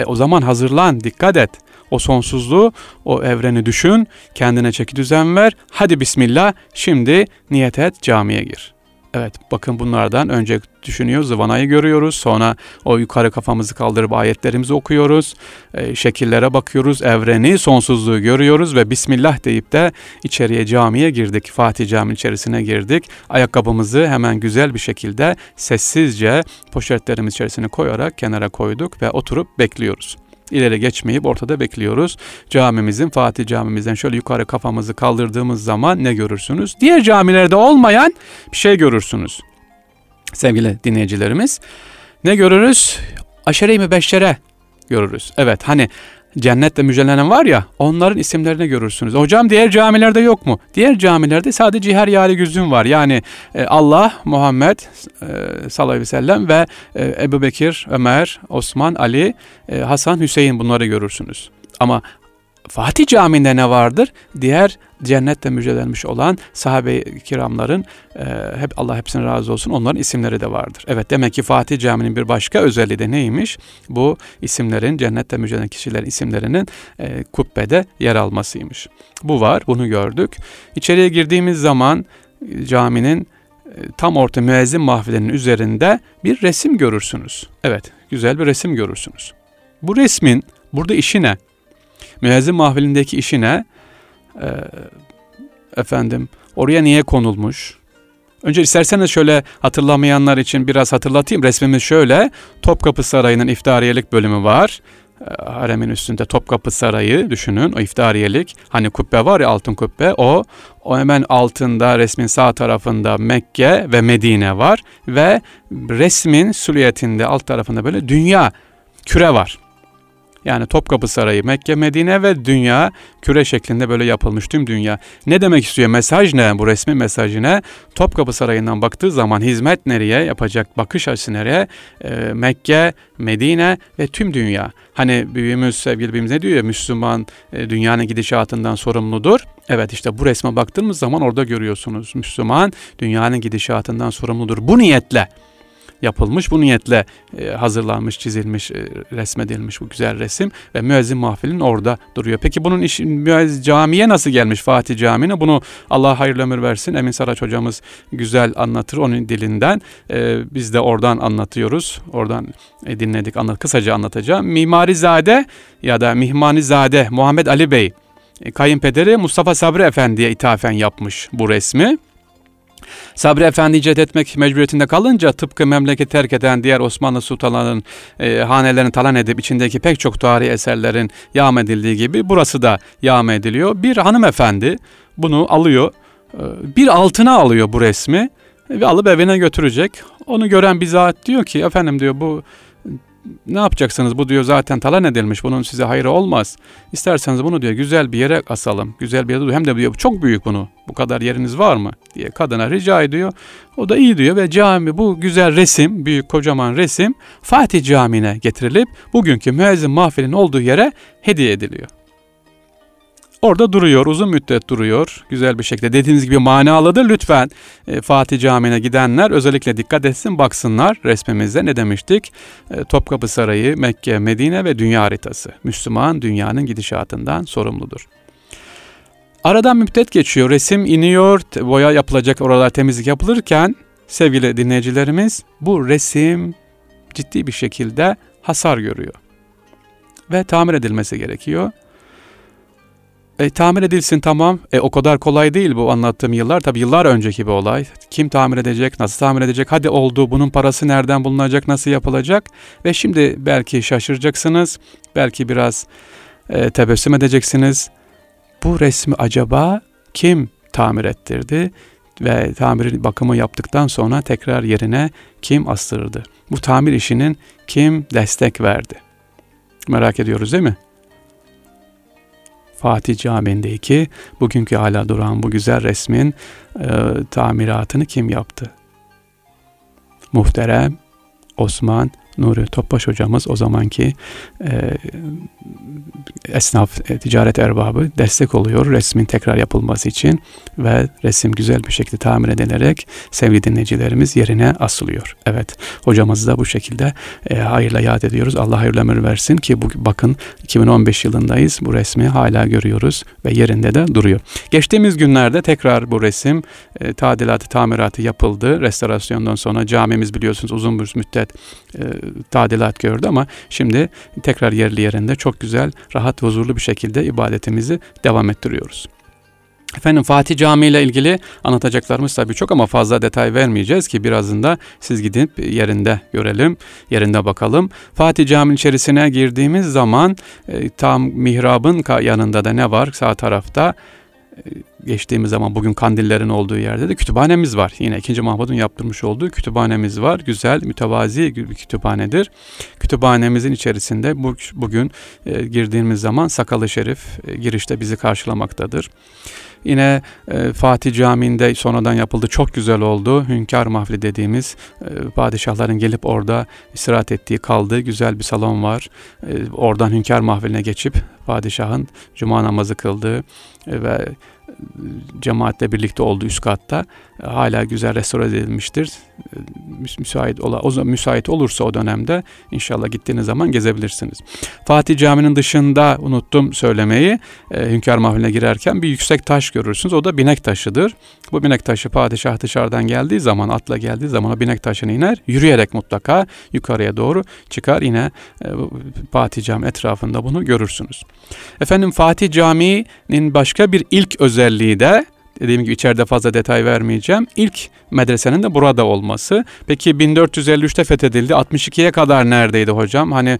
E o zaman hazırlan, dikkat et. O sonsuzluğu, o evreni düşün, kendine çeki düzen ver. Hadi bismillah, şimdi niyet et, camiye gir. Evet bakın bunlardan önce düşünüyoruz. Zıvanayı görüyoruz. Sonra o yukarı kafamızı kaldırıp ayetlerimizi okuyoruz. E, şekillere bakıyoruz. Evreni, sonsuzluğu görüyoruz ve Bismillah deyip de içeriye camiye girdik. Fatih Cami içerisine girdik. Ayakkabımızı hemen güzel bir şekilde sessizce poşetlerimiz içerisine koyarak kenara koyduk ve oturup bekliyoruz. İleri geçmeyip ortada bekliyoruz. Camimizin, Fatih camimizden şöyle yukarı kafamızı kaldırdığımız zaman ne görürsünüz? Diğer camilerde olmayan bir şey görürsünüz. Sevgili dinleyicilerimiz. Ne görürüz? Aşere-i mübeşşere görürüz. Evet hani cennetle müjdelenen var ya onların isimlerini görürsünüz. Hocam diğer camilerde yok mu? Diğer camilerde sadece her yari güzün var. Yani e, Allah, Muhammed e, sallallahu aleyhi ve sellem ve e, Ebu Bekir, Ömer, Osman, Ali, e, Hasan, Hüseyin bunları görürsünüz. Ama Fatih Camii'nde ne vardır? Diğer cennette müjdelenmiş olan sahabe-i kiramların e, hep Allah hepsine razı olsun onların isimleri de vardır. Evet demek ki Fatih Camii'nin bir başka özelliği de neymiş? Bu isimlerin cennette müjdelenen kişilerin isimlerinin e, kubbede yer almasıymış. Bu var bunu gördük. İçeriye girdiğimiz zaman caminin e, tam orta müezzin mahfilinin üzerinde bir resim görürsünüz. Evet güzel bir resim görürsünüz. Bu resmin burada işi ne? Müezzin mahfilindeki işi ne? Ee, efendim oraya niye konulmuş? Önce isterseniz şöyle hatırlamayanlar için biraz hatırlatayım. Resmimiz şöyle. Topkapı Sarayı'nın iftariyelik bölümü var. Ee, haremin üstünde Topkapı Sarayı düşünün. O iftariyelik. Hani kubbe var ya altın kubbe. O, o hemen altında resmin sağ tarafında Mekke ve Medine var. Ve resmin süliyetinde alt tarafında böyle dünya küre var. Yani Topkapı Sarayı, Mekke, Medine ve dünya küre şeklinde böyle yapılmış tüm dünya. Ne demek istiyor? Mesaj ne? Bu resmin mesajı ne? Topkapı Sarayı'ndan baktığı zaman hizmet nereye yapacak? Bakış açısı nereye? E, Mekke, Medine ve tüm dünya. Hani büyüğümüz sevgili büyüğümüz ne diyor ya Müslüman e, dünyanın gidişatından sorumludur. Evet işte bu resme baktığımız zaman orada görüyorsunuz. Müslüman dünyanın gidişatından sorumludur. Bu niyetle yapılmış. Bu niyetle e, hazırlanmış, çizilmiş, e, resmedilmiş bu güzel resim ve müezzin mahfilin orada duruyor. Peki bunun iş, müezzin camiye nasıl gelmiş Fatih Camii'ne? Bunu Allah hayırlı ömür versin. Emin Saraç hocamız güzel anlatır onun dilinden. E, biz de oradan anlatıyoruz. Oradan e, dinledik. Anlat, kısaca anlatacağım. Mimarizade ya da Mihmanizade Muhammed Ali Bey kayınpederi Mustafa Sabri Efendi'ye ithafen yapmış bu resmi. Sabri Efendi icat etmek mecburiyetinde kalınca tıpkı memleket terk eden diğer Osmanlı sultanlarının e, hanelerini talan edip içindeki pek çok tarihi eserlerin yağm edildiği gibi burası da yağm ediliyor. Bir hanımefendi bunu alıyor, e, bir altına alıyor bu resmi ve alıp evine götürecek. Onu gören bir zat diyor ki efendim diyor bu ne yapacaksınız bu diyor zaten talan edilmiş bunun size hayrı olmaz. İsterseniz bunu diyor güzel bir yere asalım. Güzel bir yere hem de diyor çok büyük bunu. Bu kadar yeriniz var mı diye kadına rica ediyor. O da iyi diyor ve cami bu güzel resim büyük kocaman resim Fatih Camii'ne getirilip bugünkü müezzin mahfilin olduğu yere hediye ediliyor. Orada duruyor, uzun müddet duruyor. Güzel bir şekilde dediğiniz gibi manalıdır. Lütfen e, Fatih Camii'ne gidenler özellikle dikkat etsin, baksınlar resmimizde ne demiştik? E, Topkapı Sarayı, Mekke, Medine ve dünya haritası. Müslüman dünyanın gidişatından sorumludur. Aradan müddet geçiyor, resim iniyor, boya yapılacak, oralar temizlik yapılırken sevgili dinleyicilerimiz bu resim ciddi bir şekilde hasar görüyor ve tamir edilmesi gerekiyor. E, tamir edilsin tamam. E, o kadar kolay değil bu anlattığım yıllar. Tabii yıllar önceki bir olay. Kim tamir edecek, nasıl tamir edecek, hadi oldu, bunun parası nereden bulunacak, nasıl yapılacak? Ve şimdi belki şaşıracaksınız, belki biraz e, tebessüm edeceksiniz. Bu resmi acaba kim tamir ettirdi? Ve tamir bakımı yaptıktan sonra tekrar yerine kim astırdı? Bu tamir işinin kim destek verdi? Merak ediyoruz değil mi? Fatih Camii'ndeki bugünkü hala duran bu güzel resmin e, tamiratını kim yaptı? Muhterem Osman Nuri Topbaş hocamız o zamanki e, esnaf, e, ticaret erbabı destek oluyor resmin tekrar yapılması için ve resim güzel bir şekilde tamir edilerek sevgili dinleyicilerimiz yerine asılıyor. Evet hocamızı da bu şekilde e, hayırla yad ediyoruz. Allah hayırlı ömür versin ki bu bakın 2015 yılındayız. Bu resmi hala görüyoruz ve yerinde de duruyor. Geçtiğimiz günlerde tekrar bu resim e, tadilatı, tamiratı yapıldı. Restorasyondan sonra camimiz biliyorsunuz uzun bir müddet e, tadilat gördü ama şimdi tekrar yerli yerinde çok güzel, rahat ve huzurlu bir şekilde ibadetimizi devam ettiriyoruz. Efendim Fatih Camii ile ilgili anlatacaklarımız tabii çok ama fazla detay vermeyeceğiz ki birazında siz gidip yerinde görelim, yerinde bakalım. Fatih Camii içerisine girdiğimiz zaman e, tam mihrabın yanında da ne var sağ tarafta? Geçtiğimiz zaman bugün kandillerin olduğu yerde de kütüphanemiz var. Yine 2. Mahmud'un yaptırmış olduğu kütüphanemiz var. Güzel, mütevazi bir kütüphanedir. Kütüphanemizin içerisinde bu, bugün e, girdiğimiz zaman Sakalı Şerif e, girişte bizi karşılamaktadır. Yine e, Fatih Camii'nde sonradan yapıldı. Çok güzel oldu. Hünkar Mahfili dediğimiz e, padişahların gelip orada istirahat ettiği, kaldığı güzel bir salon var. E, oradan Hünkar Mahfiline geçip padişahın cuma namazı kıldığı e, ve cemaatle birlikte olduğu üst katta e, hala güzel restore edilmiştir. E, müsait, ola, o, müsait olursa o dönemde inşallah gittiğiniz zaman gezebilirsiniz. Fatih Camii'nin dışında unuttum söylemeyi. E, Hünkar Mahfili'ne girerken bir yüksek taş görürsünüz. O da binek taşıdır. Bu binek taşı padişah dışarıdan geldiği zaman, atla geldiği zaman o binek taşını iner. Yürüyerek mutlaka yukarıya doğru çıkar. Yine e, Fatih Camii etrafında bunu görürsünüz. Efendim Fatih Camii'nin başka bir ilk özelliği de Dediğim gibi içeride fazla detay vermeyeceğim. İlk medresenin de burada olması. Peki 1453'te fethedildi. 62'ye kadar neredeydi hocam? Hani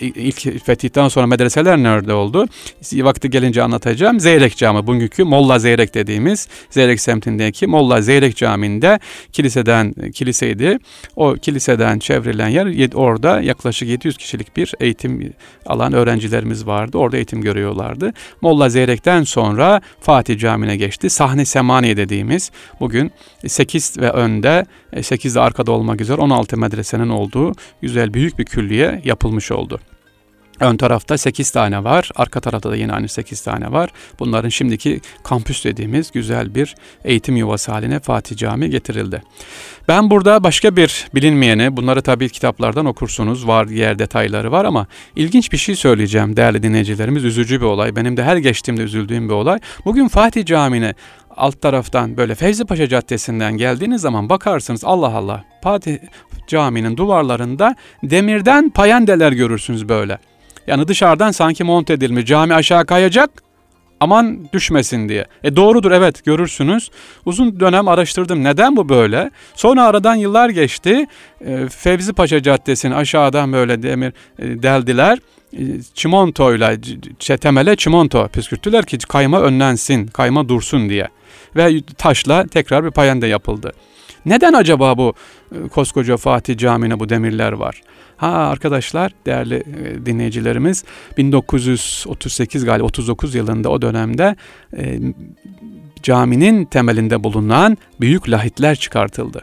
ilk fetihten sonra medreseler nerede oldu? Vakti gelince anlatacağım. Zeyrek Camii bugünkü Molla Zeyrek dediğimiz Zeyrek semtindeki Molla Zeyrek Camii'nde kiliseden kiliseydi. O kiliseden çevrilen yer orada yaklaşık 700 kişilik bir eğitim alan öğrencilerimiz vardı. Orada eğitim görüyorlardı. Molla Zeyrek'ten sonra Fatih Camii'ne geçti geçti. Sahne Semani dediğimiz bugün 8 ve önde 8 de arkada olmak üzere 16 medresenin olduğu güzel büyük bir külliye yapılmış oldu. Ön tarafta 8 tane var. Arka tarafta da yine aynı 8 tane var. Bunların şimdiki kampüs dediğimiz güzel bir eğitim yuvası haline Fatih Camii getirildi. Ben burada başka bir bilinmeyeni, bunları tabii kitaplardan okursunuz, var yer detayları var ama ilginç bir şey söyleyeceğim değerli dinleyicilerimiz. Üzücü bir olay. Benim de her geçtiğimde üzüldüğüm bir olay. Bugün Fatih Camii'ne alt taraftan böyle Fevzi Paşa Caddesi'nden geldiğiniz zaman bakarsınız Allah Allah Fatih Camii'nin duvarlarında demirden payendeler görürsünüz böyle. Yani dışarıdan sanki monte edilmiş cami aşağı kayacak aman düşmesin diye. E doğrudur evet görürsünüz. Uzun dönem araştırdım neden bu böyle. Sonra aradan yıllar geçti. E, Fevzi Paşa Caddesi'ni aşağıdan böyle demir e, deldiler. E, çimontoyla temele çimonto püskürttüler ki kayma önlensin, kayma dursun diye. Ve taşla tekrar bir payende yapıldı. Neden acaba bu e, koskoca Fatih Camii'ne bu demirler var? Ha arkadaşlar, değerli e, dinleyicilerimiz 1938 galiba 39 yılında o dönemde e, caminin temelinde bulunan büyük lahitler çıkartıldı.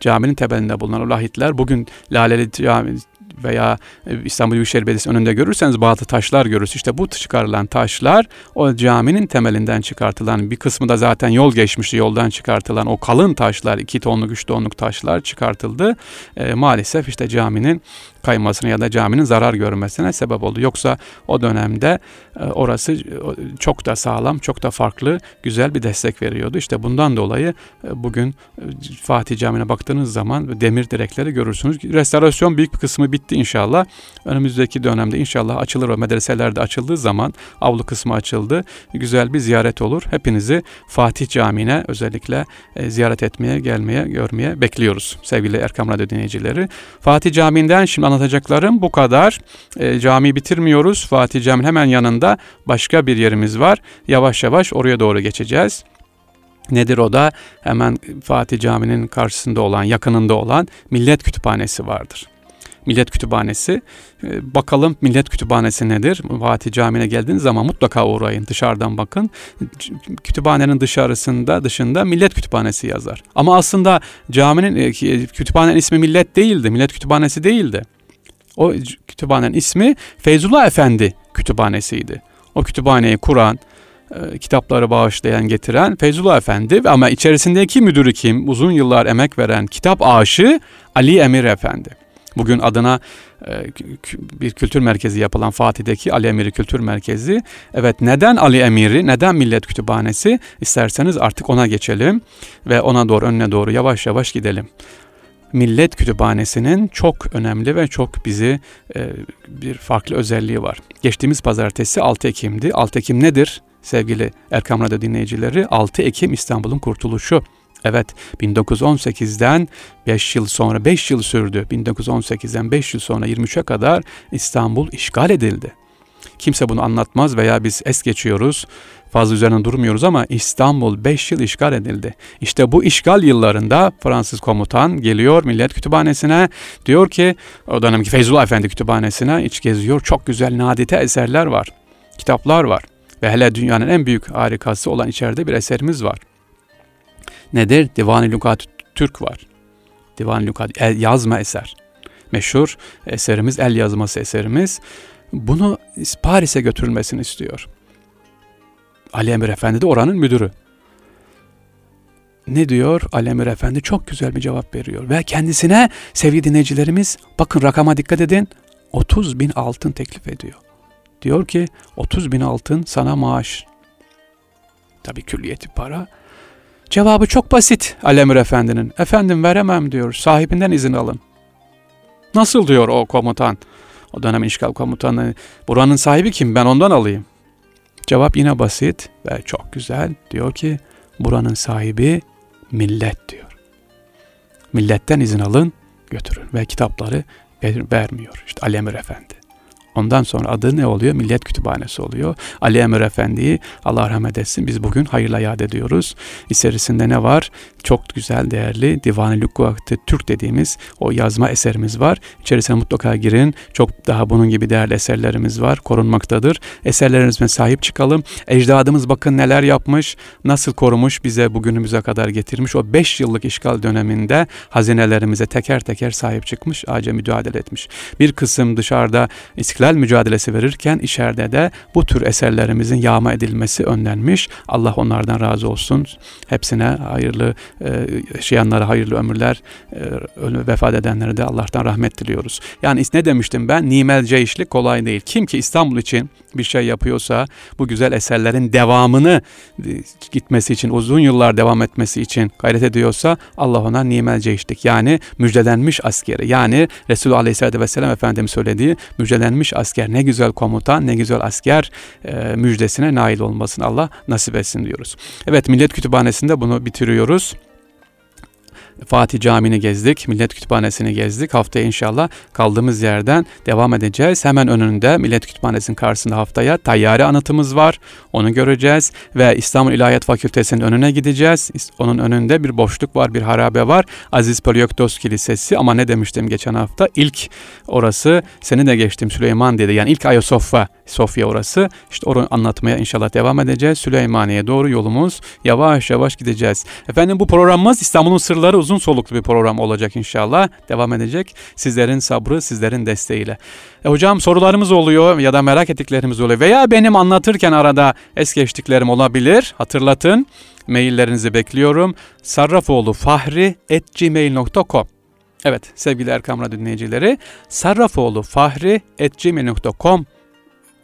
Caminin temelinde bulunan o lahitler bugün Laleli Cami veya e, İstanbul Büyükşehir Belediyesi önünde görürseniz bazı taşlar görürsünüz. İşte bu çıkarılan taşlar o caminin temelinden çıkartılan bir kısmı da zaten yol geçmişti. Yoldan çıkartılan o kalın taşlar, iki tonluk, üç tonluk taşlar çıkartıldı. E, maalesef işte caminin kaymasına ya da caminin zarar görmesine sebep oldu. Yoksa o dönemde e, orası çok da sağlam, çok da farklı, güzel bir destek veriyordu. İşte bundan dolayı e, bugün e, Fatih Camii'ne baktığınız zaman demir direkleri görürsünüz. Restorasyon büyük bir kısmı bitti inşallah. Önümüzdeki dönemde inşallah açılır o medreselerde açıldığı zaman avlu kısmı açıldı. Güzel bir ziyaret olur. Hepinizi Fatih Camii'ne özellikle ziyaret etmeye, gelmeye, görmeye bekliyoruz sevgili Erkam Radyo dinleyicileri. Fatih Camii'nden şimdi anlatacaklarım bu kadar. E, cami bitirmiyoruz. Fatih Camii'nin hemen yanında başka bir yerimiz var. Yavaş yavaş oraya doğru geçeceğiz. Nedir o da? Hemen Fatih Camii'nin karşısında olan, yakınında olan Millet Kütüphanesi vardır. Millet Kütüphanesi. E, bakalım Millet Kütüphanesi nedir? Fatih Camii'ne geldiğiniz zaman mutlaka uğrayın. Dışarıdan bakın. Kütüphanenin dışarısında, dışında Millet Kütüphanesi yazar. Ama aslında caminin, e, kütüphanenin ismi Millet değildi. Millet Kütüphanesi değildi. O kütüphanenin ismi Feyzullah Efendi Kütüphanesi'ydi. O kütüphaneyi kuran, e, kitapları bağışlayan, getiren Feyzullah Efendi ama içerisindeki müdürü kim? Uzun yıllar emek veren kitap aşığı Ali Emir Efendi. Bugün adına e, bir kültür merkezi yapılan Fatih'teki Ali Emiri Kültür Merkezi. Evet neden Ali Emiri, neden Millet Kütüphanesi? İsterseniz artık ona geçelim ve ona doğru önüne doğru yavaş yavaş gidelim. Millet Kütüphanesi'nin çok önemli ve çok bizi e, bir farklı özelliği var. Geçtiğimiz pazartesi 6 Ekim'di. 6 Ekim nedir? sevgili Erkam Radyo dinleyicileri 6 Ekim İstanbul'un kurtuluşu. Evet 1918'den 5 yıl sonra 5 yıl sürdü. 1918'den 5 yıl sonra 23'e kadar İstanbul işgal edildi. Kimse bunu anlatmaz veya biz es geçiyoruz. Fazla üzerine durmuyoruz ama İstanbul 5 yıl işgal edildi. İşte bu işgal yıllarında Fransız komutan geliyor Millet Kütüphanesi'ne. Diyor ki o dönemki Feyzullah Efendi Kütüphanesi'ne iç geziyor. Çok güzel nadite eserler var. Kitaplar var. Ve hele dünyanın en büyük harikası olan içeride bir eserimiz var. Nedir? Divan-ı Lugat Türk var. Divan-ı Lugat yazma eser. Meşhur eserimiz, el yazması eserimiz. Bunu Paris'e götürülmesini istiyor. Ali Emir Efendi de oranın müdürü. Ne diyor? Ali Emir Efendi çok güzel bir cevap veriyor. Ve kendisine sevgili dinleyicilerimiz bakın rakama dikkat edin 30 bin altın teklif ediyor. Diyor ki 30 bin altın sana maaş. Tabii külliyeti para. Cevabı çok basit Ali Emir Efendi'nin. Efendim veremem diyor sahibinden izin alın. Nasıl diyor o komutan? O dönemin işgal komutanı. Buranın sahibi kim? Ben ondan alayım. Cevap yine basit ve çok güzel. Diyor ki buranın sahibi millet diyor. Milletten izin alın götürün ve kitapları ver, vermiyor. İşte Ali Emir Efendi. Ondan sonra adı ne oluyor? Millet Kütüphanesi oluyor. Ali Emir Efendi'yi Allah rahmet etsin biz bugün hayırla yad ediyoruz. İçerisinde ne var? Çok güzel, değerli Divan-ı Lükuat-ı Türk dediğimiz o yazma eserimiz var. İçerisine mutlaka girin. Çok daha bunun gibi değerli eserlerimiz var. Korunmaktadır. Eserlerimize sahip çıkalım. Ecdadımız bakın neler yapmış, nasıl korumuş, bize bugünümüze kadar getirmiş. O 5 yıllık işgal döneminde hazinelerimize teker teker sahip çıkmış, ağaca mücadele etmiş. Bir kısım dışarıda İstiklal istiklal mücadelesi verirken içeride de bu tür eserlerimizin yağma edilmesi önlenmiş. Allah onlardan razı olsun. Hepsine hayırlı e, yaşayanlara hayırlı ömürler, e, vefat edenlere de Allah'tan rahmet diliyoruz. Yani ne demiştim ben? Nimelce işlik kolay değil. Kim ki İstanbul için bir şey yapıyorsa bu güzel eserlerin devamını e, gitmesi için, uzun yıllar devam etmesi için gayret ediyorsa Allah ona nimelce işlik yani müjdelenmiş askeri yani Resulü Aleyhisselatü Vesselam Efendimiz söylediği müjdelenmiş asker ne güzel komutan ne güzel asker e, müjdesine nail olmasını Allah nasip etsin diyoruz. Evet Millet Kütüphanesi'nde bunu bitiriyoruz. Fatih Camii'ni gezdik, Millet Kütüphanesi'ni gezdik. Haftaya inşallah kaldığımız yerden devam edeceğiz. Hemen önünde Millet Kütüphanesi'nin karşısında haftaya tayyare anıtımız var. Onu göreceğiz ve İstanbul İlahiyat Fakültesi'nin önüne gideceğiz. Onun önünde bir boşluk var, bir harabe var. Aziz Polyoktos Kilisesi ama ne demiştim geçen hafta? İlk orası, seni de geçtim Süleyman dedi. Yani ilk Ayasofya, Sofya orası. İşte onu anlatmaya inşallah devam edeceğiz. Süleymaniye doğru yolumuz yavaş yavaş gideceğiz. Efendim bu programımız İstanbul'un sırları uzun soluklu bir program olacak inşallah. Devam edecek. Sizlerin sabrı, sizlerin desteğiyle. E hocam sorularımız oluyor ya da merak ettiklerimiz oluyor veya benim anlatırken arada es geçtiklerim olabilir. Hatırlatın. Maillerinizi bekliyorum. Sarrafoğlu fahri at gmail.com Evet sevgili Erkam Radyo dinleyicileri sarrafoğlu fahri at gmail.com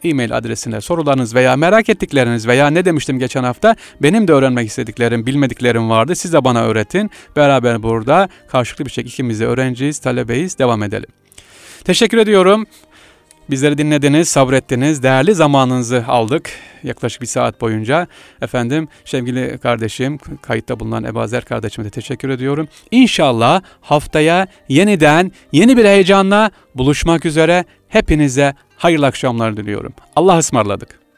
e-mail adresine sorularınız veya merak ettikleriniz veya ne demiştim geçen hafta benim de öğrenmek istediklerim, bilmediklerim vardı. Siz de bana öğretin. Beraber burada karşılıklı bir şekilde ikimiz de öğrenciyiz, talebeyiz. Devam edelim. Teşekkür ediyorum. Bizleri dinlediniz, sabrettiniz, değerli zamanınızı aldık yaklaşık bir saat boyunca. Efendim sevgili kardeşim, kayıtta bulunan Ebazer kardeşime de teşekkür ediyorum. İnşallah haftaya yeniden yeni bir heyecanla buluşmak üzere hepinize hayırlı akşamlar diliyorum. Allah ısmarladık.